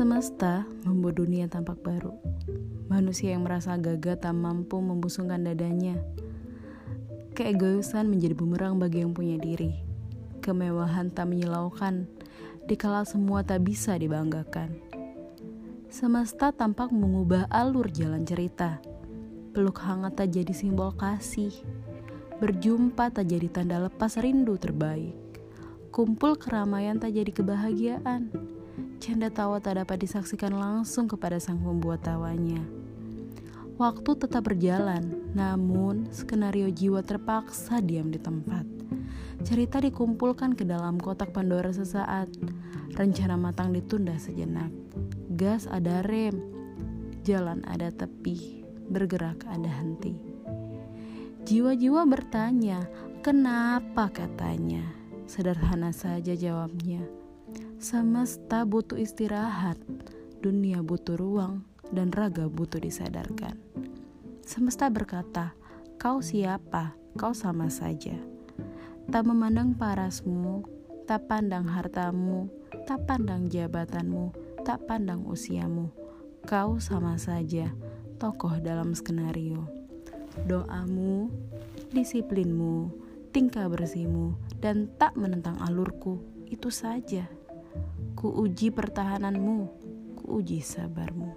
Semesta membuat dunia tampak baru. Manusia yang merasa gagah tak mampu membusungkan dadanya. Keegoisan menjadi bumerang bagi yang punya diri. Kemewahan tak menyilaukan, dikala semua tak bisa dibanggakan. Semesta tampak mengubah alur jalan cerita. Peluk hangat tak jadi simbol kasih. Berjumpa tak jadi tanda lepas rindu terbaik. Kumpul keramaian tak jadi kebahagiaan Canda tawa tak dapat disaksikan langsung kepada sang pembuat tawanya. Waktu tetap berjalan, namun skenario jiwa terpaksa diam di tempat. Cerita dikumpulkan ke dalam kotak Pandora sesaat. Rencana matang ditunda sejenak. Gas ada rem, jalan ada tepi, bergerak ada henti. Jiwa-jiwa bertanya, kenapa katanya? Sederhana saja jawabnya Semesta butuh istirahat, dunia butuh ruang, dan raga butuh disadarkan. Semesta berkata, "Kau siapa? Kau sama saja." Tak memandang parasmu, tak pandang hartamu, tak pandang jabatanmu, tak pandang usiamu. Kau sama saja, tokoh dalam skenario. Doamu, disiplinmu, tingkah bersihmu, dan tak menentang alurku, itu saja. Ku uji pertahananmu, ku uji sabarmu.